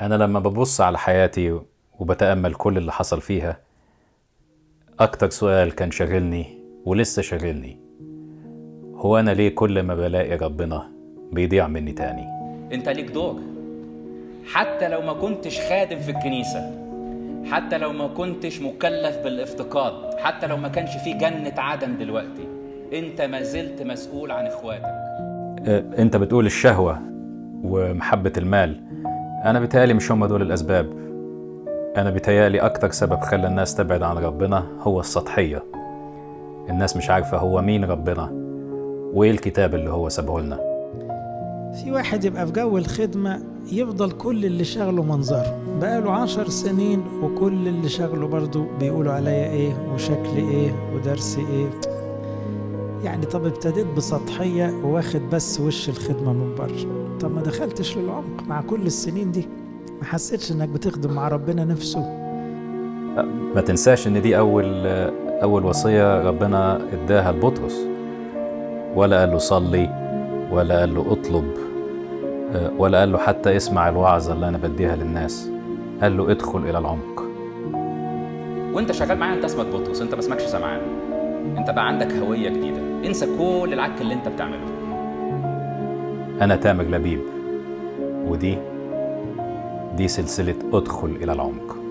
أنا لما ببص على حياتي وبتأمل كل اللي حصل فيها أكتر سؤال كان شاغلني ولسه شاغلني هو أنا ليه كل ما بلاقي ربنا بيضيع مني تاني؟ أنت ليك دور. حتى لو ما كنتش خادم في الكنيسة حتى لو ما كنتش مكلف بالافتقاد حتى لو ما كانش في جنة عدن دلوقتي أنت ما زلت مسؤول عن إخواتك. أه، أنت بتقول الشهوة ومحبة المال. أنا بيتهيألي مش هم دول الأسباب. أنا بيتهيألي أكتر سبب خلى الناس تبعد عن ربنا هو السطحية. الناس مش عارفة هو مين ربنا وإيه الكتاب اللي هو سابه لنا. في واحد يبقى في جو الخدمة يفضل كل اللي شغله منظره. بقاله عشر سنين وكل اللي شغله برضو بيقولوا عليا إيه وشكلي إيه ودرسي إيه. يعني طب ابتديت بسطحية واخد بس وش الخدمة من بره. طب ما دخلتش للعمق مع كل السنين دي. ما حسيتش إنك بتخدم مع ربنا نفسه. ما تنساش إن دي أول أول وصية ربنا إداها لبطرس. ولا قال له صلي ولا قال له اطلب آه، ولا قال له حتى اسمع الوعظة اللي أنا بديها للناس. قال له ادخل إلى العمق. وأنت شغال معايا أنت اسمك بطرس أنت ما اسمكش سمعان أنت بقى عندك هوية جديدة. انسى كل العك اللي انت بتعمله. أنا تامر لبيب ودي دي سلسلة أدخل إلى العمق.